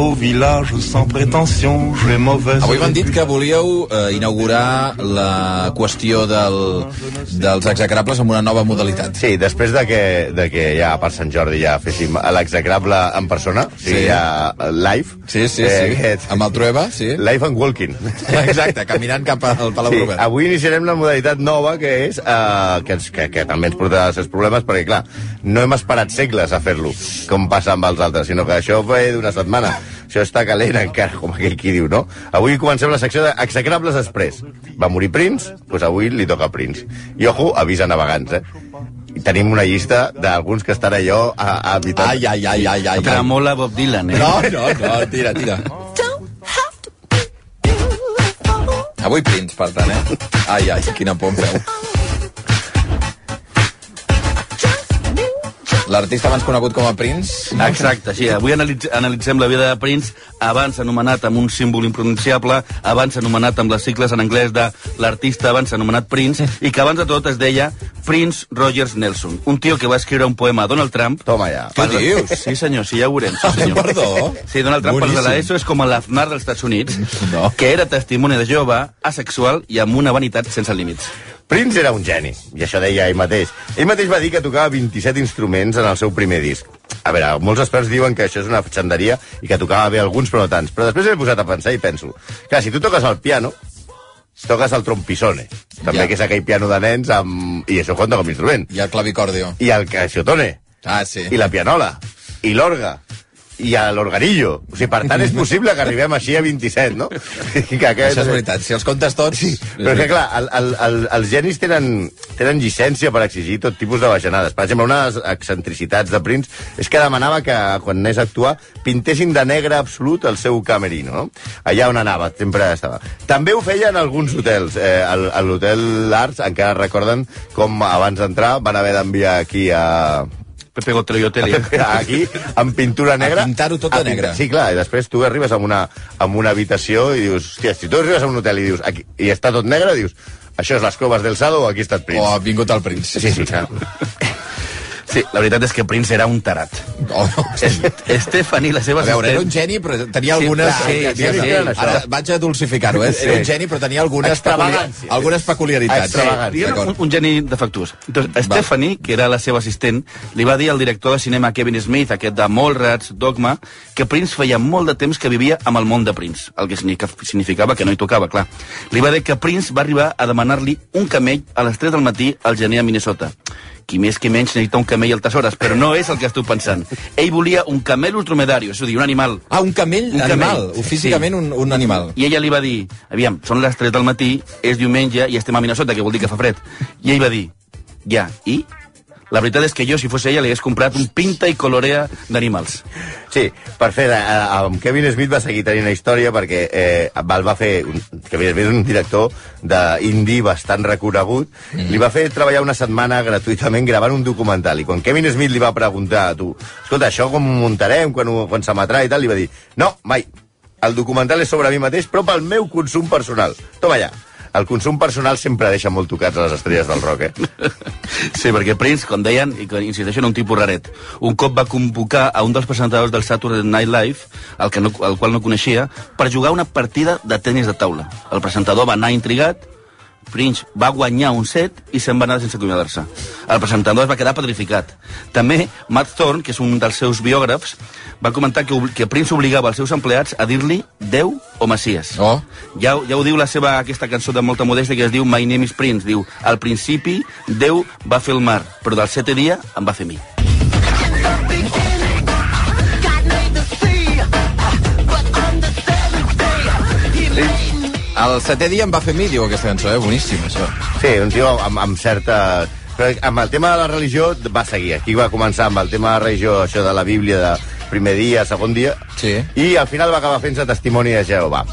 beau village sans prétention, j'ai mauvaise... Avui m'han dit que volíeu eh, inaugurar la qüestió del, dels execrables amb una nova modalitat. Sí, després de que, de que ja per Sant Jordi ja féssim l'execrable en persona, o sigui, Sí. ja live. Sí, sí, sí. aquest- Amb el Trueba, sí. Live and walking. Exacte, caminant cap al Palau Sí, Robert. avui iniciarem la modalitat nova que és uh, que, ens- que, que també ens portarà els seus problemes perquè clar, no hem esperat segles a fer-lo com passa amb els altres, sinó que això ve d'una setmana això està calent encara, com aquell qui diu, no? Avui comencem la secció d'execrables express. Va morir Prince, doncs avui li toca a Prince. I ojo, avisa navegants, eh? I tenim una llista d'alguns que estan allò a, a evitar... Ai, ai, ai, ai, ai. Però mola Bob Dylan, eh? No, no, no, tira, tira. Avui Prince, per tant, eh? Ai, ai, quina por em feu. L'artista abans conegut com a Prince... Exacte, sí. Avui analitz analitzem la vida de Prince, abans anomenat amb un símbol impronunciable, abans anomenat amb les sigles en anglès de l'artista abans anomenat Prince, i que abans de tot es deia Prince Rogers Nelson, un tio que va escriure un poema a Donald Trump. Toma ja. Què dius? Sí, senyor, sí, ja ho veurem. Sí, senyor. Perdó? Sí, Donald Trump, per de Boníssim. l'ESO, és com l'Aznar dels Estats Units, No. que era testimoni de jove, asexual i amb una vanitat sense límits. Prince era un geni, i això deia ell mateix. Ell mateix va dir que tocava 27 instruments en el seu primer disc. A veure, molts experts diuen que això és una xanderia i que tocava bé alguns, però no tants. Però després m'he posat a pensar i penso, clar, si tu toques el piano, toques el trompisone, també Ja. que és aquell piano de nens, amb... i això compta com a instrument. I el clavicordio. I el caixotone, Ah, sí. i la pianola, i l'orga, i a l'organillo. O sigui, per tant, és possible que arribem així a 27, no? I que aquest... Això és veritat, si els comptes tots... Sí, Però que, clar, el, el, el, els genis tenen, tenen llicència per exigir tot tipus de bajanades. Per exemple, una de les excentricitats de Prince és que demanava que, quan anés a actuar, pintessin de negre absolut el seu camerino, no? Allà on anava, sempre estava. També ho feien alguns hotels. Eh, a l'hotel Arts, encara recorden com abans d'entrar van haver d'enviar aquí a, Pepe Gotero i Hotel. aquí, amb pintura negra. pintar-ho tot de A pintar- negre. Sí, clar, i després tu arribes a una, a una habitació i dius, hòstia, si tu arribes a un hotel i dius, aquí, i està tot negre, dius, això és les coves del Sado o aquí està el O Prince. ha vingut el Prince. Sí, sí, clar. Sí, la veritat és que Prince era un tarat. Oh, no. Stephanie, la seva A veure, era assistent... un geni, però tenia Sí, algunes... clar, sí, eh, sí, sí. Ara vaig a dulcificar-ho, eh? Era un geni, però tenia algunes, peculi- algunes peculiaritats. D'acord. un, un geni defectuós. Entonces, Stephanie, que era la seva assistent, li va dir al director de cinema Kevin Smith, aquest de Mallrats, Dogma, que Prince feia molt de temps que vivia amb el món de Prince, el que significa- significava que no hi tocava, clar. Li va dir que Prince va arribar a demanar-li un camell a les 3 del matí al gener a Minnesota. Qui més qui menys necessita un camell al Tesores, però no és el que estic pensant. Ell volia un camell ultramedario, és a dir, un animal Ah, un camell Un animal, camell. físicament un, un animal. i ella li va dir, aviam, són les 3 del matí, és diumenge i estem a Minnesota, que vol dir que fa fred. I ell va dir, ja, i? La veritat és que jo, si fos ella, li hagués comprat un pinta i colorea d'animals. Sí, per fer, eh, amb Kevin Smith va seguir tenint una història perquè eh, el va fer, un, Kevin Smith és un director d'indie bastant reconegut, mm. li va fer treballar una setmana gratuïtament gravant un documental, i quan Kevin Smith li va preguntar a tu, escolta, això com ho muntarem, quan, ho- quan s'emetrà i tal, li va dir, no, mai, el documental és sobre mi mateix, però pel meu consum personal. Toma allà. El consum personal sempre deixa molt tocats a les estrelles del rock, eh? Sí, perquè Prince, com deien, i que insisteixo, era un tipus raret. Un cop va convocar a un dels presentadors del Saturday Night Live, el, que no, el qual no coneixia, per jugar una partida de tennis de taula. El presentador va anar intrigat, Prince va guanyar un set i se'n va anar sense acomiadar-se. El presentador es va quedar petrificat. També Matt Thorne, que és un dels seus biògrafs, va comentar que, que Prince obligava els seus empleats a dir-li Déu o Messies. Oh. Ja, ja ho diu la seva, aquesta cançó de molta modèstia que es diu My Name is Prince. Diu, al principi Déu va fer el mar, però del setè dia em va fer mi. El setè dia em va fer mi, diu aquesta cançó, eh? Boníssim, això. Sí, un tio amb, amb certa... Però amb el tema de la religió va seguir. Aquí va començar amb el tema de la religió, això de la Bíblia, de primer dia, segon dia, Sí. i al final va acabar fent-se testimoni de Jehovà.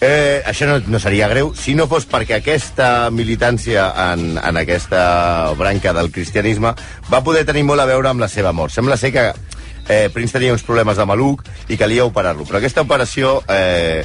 Eh, això no, no seria greu si no fos perquè aquesta militància en, en aquesta branca del cristianisme va poder tenir molt a veure amb la seva mort. Sembla ser que eh, Prince tenia uns problemes de maluc i calia operar-lo, però aquesta operació eh,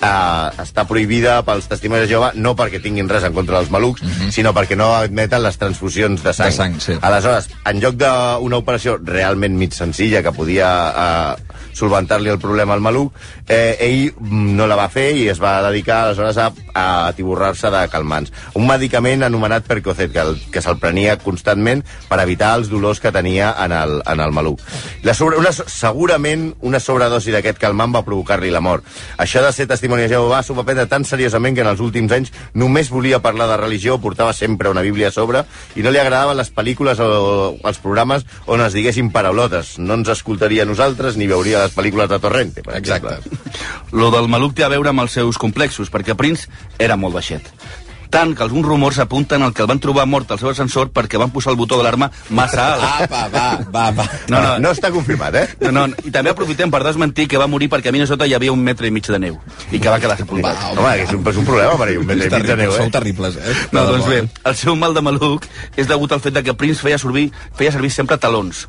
eh, està prohibida pels testimonis de Jehovà no perquè tinguin res en contra dels malucs, mm -hmm. sinó perquè no admeten les transfusions de sang. De sang, sí. Aleshores, en lloc d'una operació realment mig senzilla que podia eh, solventar-li el problema al maluc, eh, ell mm, no la va fer i es va dedicar aleshores a, a atiborrar-se de calmants. Un medicament anomenat Percocet, que, el, que se'l prenia constantment per evitar els dolors que tenia en el, en el maluc. La sobre, una, segurament una sobredosi d'aquest calmant va provocar-li la mort. Això de ser testimoni de Jehovà s'ho va prendre tan seriosament que en els últims anys només volia parlar de religió, portava sempre una bíblia a sobre i no li agradaven les pel·lícules o els programes on es diguessin paraulotes. No ens escoltaria a nosaltres ni veuria les pel·lícules de Torrente, per Exacte. exemple. Lo del maluc té a veure amb els seus complexos, perquè Prince era molt baixet. Tant que alguns rumors apunten al que el van trobar mort al seu ascensor perquè van posar el botó d'alarma massa alt. Apa, va, va, va. No, no, no està confirmat, eh? No, no, i també aprofitem per desmentir que va morir perquè a Minnesota hi havia un metre i mig de neu i que va quedar sepultat. Va, Home, que és un, és un problema per ell, un metre i mig de neu, sou eh? terribles, eh? No, doncs bé, el seu mal de maluc és degut al fet de que Prince feia servir, feia servir sempre talons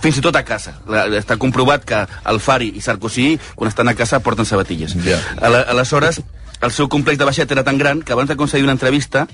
fins i tot a casa. La- Està comprovat que el Fari i Sarkozy, quan estan a casa, porten sabatilles. Ja. Ala- Aleshores, el seu complex de baixet era tan gran que abans de concedir una entrevista,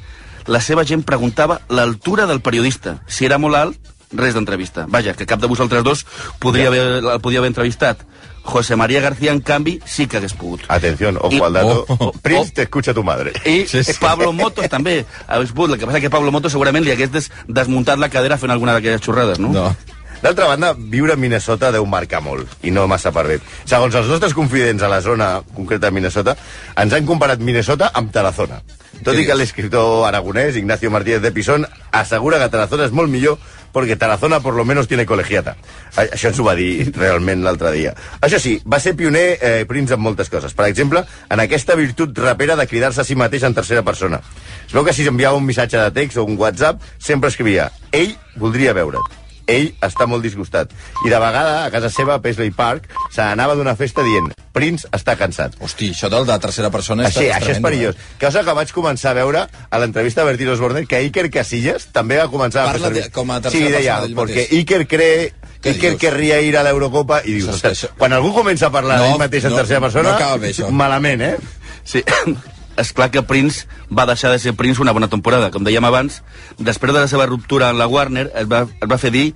la seva gent preguntava l'altura del periodista. Si era molt alt, res d'entrevista. Vaja, que cap de vosaltres dos podria haver, el podia haver entrevistat. José María García, en canvi, sí que hagués pogut. Atención, ojo I- al dato. Oh, oh, Prince, oh. te escucha tu madre. I Sí, sí. Pablo Motos també hagués pogut. El que passa que Pablo Motos segurament li hagués des desmuntat la cadera fent alguna d'aquelles xorrades, no? No. D'altra banda, viure a Minnesota deu marcar molt, i no massa per bé. Segons els nostres confidents a la zona concreta de Minnesota, ens han comparat Minnesota amb Tarazona. Tot i que l'escriptor aragonès, Ignacio Martínez de Pisón, assegura que Tarazona és molt millor perquè Tarazona por lo menos tiene colegiata. Això ens ho va dir realment l'altre dia. Això sí, va ser pioner eh, Prince en moltes coses. Per exemple, en aquesta virtut rapera de cridar-se a si mateix en tercera persona. Es veu que si s'enviava un missatge de text o un WhatsApp, sempre escrivia ell voldria veure't. Ell està molt disgustat. I de vegada, a casa seva, a Paisley Park, se n'anava d'una festa dient Prince està cansat. Hosti, això del de tercera persona és, Així, això és tremendo, perillós. eh? Cosa que vaig començar a veure a l'entrevista de Bertino Osborne, que Iker Casillas també va començar a Parla fer de- com a Sí, tercera deia, persona d'ell perquè. Iker cree... Què Iker dius? querria ir a l'Eurocopa i dius, ostres, això- quan algú comença a parlar No, d'ell mateix en no, tercera persona, no bé, això. malament, eh? Sí, és clar que Prince va deixar de ser Prince una bona temporada. Com dèiem abans, després de la seva ruptura amb la Warner, es va, es va fer dir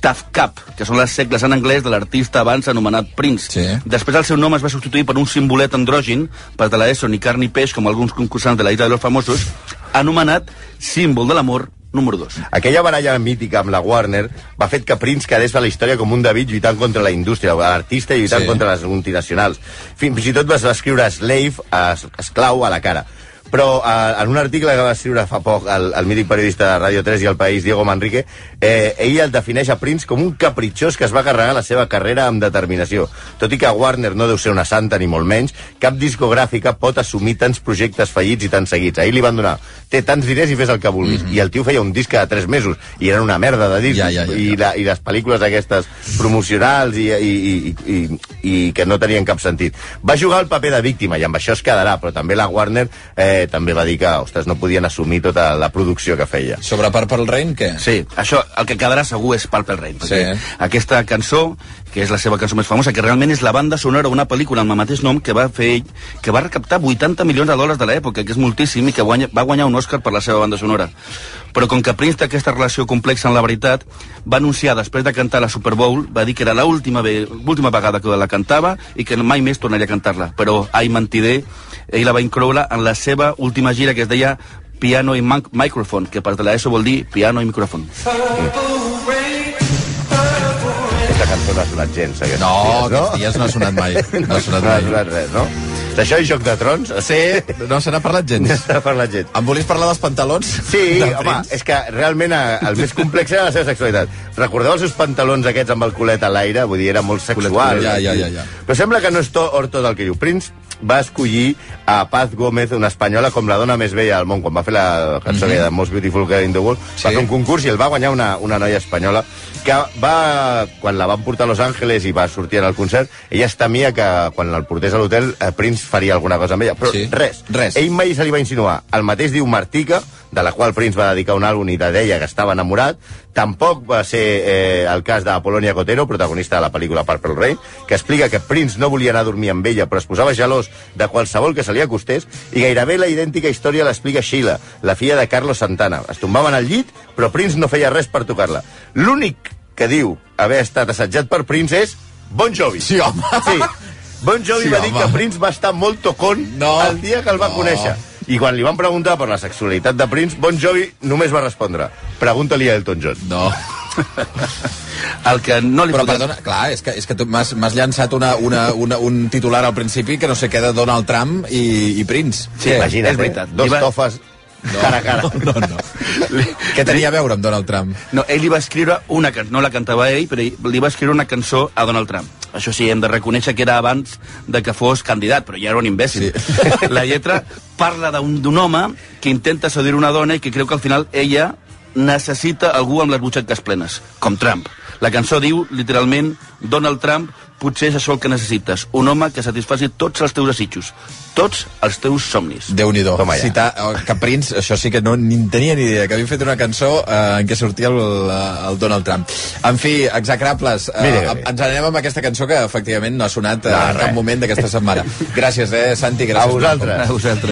Tough Cap, que són les segles en anglès de l'artista abans anomenat Prince. Sí. Després el seu nom es va substituir per un simbolet andrògin per de la ESO ni carn ni peix, com alguns concursants de la Isla de los Famosos, anomenat símbol de l'amor número 2. Aquella baralla mítica amb la Warner va fet que Prince quedés a la història com un David lluitant contra la indústria, l'artista lluitant Sí. contra les multinacionals. Fins, fins i tot va escriure Slave, es, esclau, a la cara. Però eh, en un article que va escriure fa poc el, el mític periodista de Radio 3 i El País, Diego Manrique, eh, ell el defineix a Prince com un capritxós que es va carregar la seva carrera amb determinació. Tot i que Warner no deu ser una santa ni molt menys, cap discogràfica pot assumir tants projectes fallits i tan seguits. Ahir li van donar, té tants diners i fes el que vulguis. Mm -hmm. I el tio feia un disc cada 3 mesos i eren una merda de discs. Ja, ja, ja, I, ja. la, I les pel·lícules aquestes promocionals i, i, i, i, i que no tenien cap sentit. Va jugar el paper de víctima i amb això es quedarà, però també la Warner eh, també va dir que, ostres, no podien assumir tota la producció que feia. Sobre Purple Rain, què? Sí, això, el que quedarà segur és Purple Rain. perquè Sí. Aquesta cançó, que és la seva cançó més famosa, que realment és la banda sonora d'una pel·lícula amb el mateix nom que va fer ell, que va recaptar 80 milions de dòlars de l'època, que és moltíssim, i que guanya, va guanyar un Oscar per la seva banda sonora. Però com que Prince té aquesta relació complexa amb la veritat, va anunciar, després de cantar la Super Bowl, va dir que era l'última ve- l'última vegada que la cantava i que mai més tornaria a cantar-la. Però, ai, mentider, ell la va incloure en la seva última gira, que es deia Piano i Mic- Microphone, que per de l'ESO vol dir piano i micròfon. Aquesta no ha sonat gens, aquests No, dies, no? aquests dies no ha sonat mai. No ha sonat no ha sonat res, no? D'això i Joc de Trons? Sí, no se n'ha parlat gens. S'ha parlat gent. Em volies parlar dels pantalons? Sí, Del home, Prince? és que realment eh, el més complex era la seva sexualitat. Recordeu els seus pantalons aquests amb el culet a l'aire? Vull dir, era molt sexual. Ja, ja, ja, ja. Però sembla que no és to, orto del que diu. Prince va escollir a Paz Gómez, una espanyola, com la dona més bella del món, quan va fer la cançó mm -hmm. de Most Beautiful Girl in the World, Sí. va fer un concurs i el va guanyar una, una noia espanyola que va, quan la van portar a Los Angeles i va sortir en el concert, ella es temia que quan el portés a l'hotel eh, Prince faria alguna cosa amb ella. Però Sí. res. Res. Ell mai se li va insinuar. El mateix diu Martica, de la qual Prince va dedicar un àlbum i de deia que estava enamorat. Tampoc va ser eh, el cas de Polonia Cotero, protagonista de la pel·lícula Purple Rain, que explica que Prince no volia anar a dormir amb ella, però es posava gelós de qualsevol que se li acostés, i gairebé la idèntica història l'explica Sheila, la filla de Carlos Santana. Es tombaven al llit, però Prince no feia res per tocar-la. L'únic que diu haver estat assetjat per Prince és Bon Jovi. Sí, home. Sí. Bon Jovi Sí, va dir home. que Prince va estar molt tocón No. el dia que el va No. conèixer. I quan li van preguntar per la sexualitat de Prince, Bon Jovi només va respondre pregunta-li a Elton John. No. El que no li Però podem- perdona, clar, és que, és que tu m'has llançat una, una, una, un titular al principi que no sé què de Donald Trump i, i Prince. Sí, Què? Imagina't, és veritat. Eh? Dos va- tofes cara a cara. No, no, no. Què tenia a veure amb Donald Trump? No, ell li va escriure una cançó, no la cantava ell, però li va escriure una cançó a Donald Trump. Això sí, hem de reconèixer que era abans de que fos candidat, però ja era un imbècil. Sí. La lletra parla d'un d'un home que intenta seduir una dona i que creu que al final ella necessita algú amb les butxaques plenes, com Trump. La cançó diu, literalment, Donald Trump, potser és això el que necessites. Un home que satisfaci tots els teus desitjos, tots els teus somnis. Déu-n'hi-do. Toma ja. Citar que Prince, això sí que no ni en tenia ni idea, que havia fet una cançó eh, en què sortia el, el Donald Trump. En fi, execrables, eh, Mira ens anem amb aquesta cançó que efectivament no ha sonat eh, No, en cap moment d'aquesta setmana. Gràcies, eh, Santi. Gràcies A vosaltres. A vosaltres.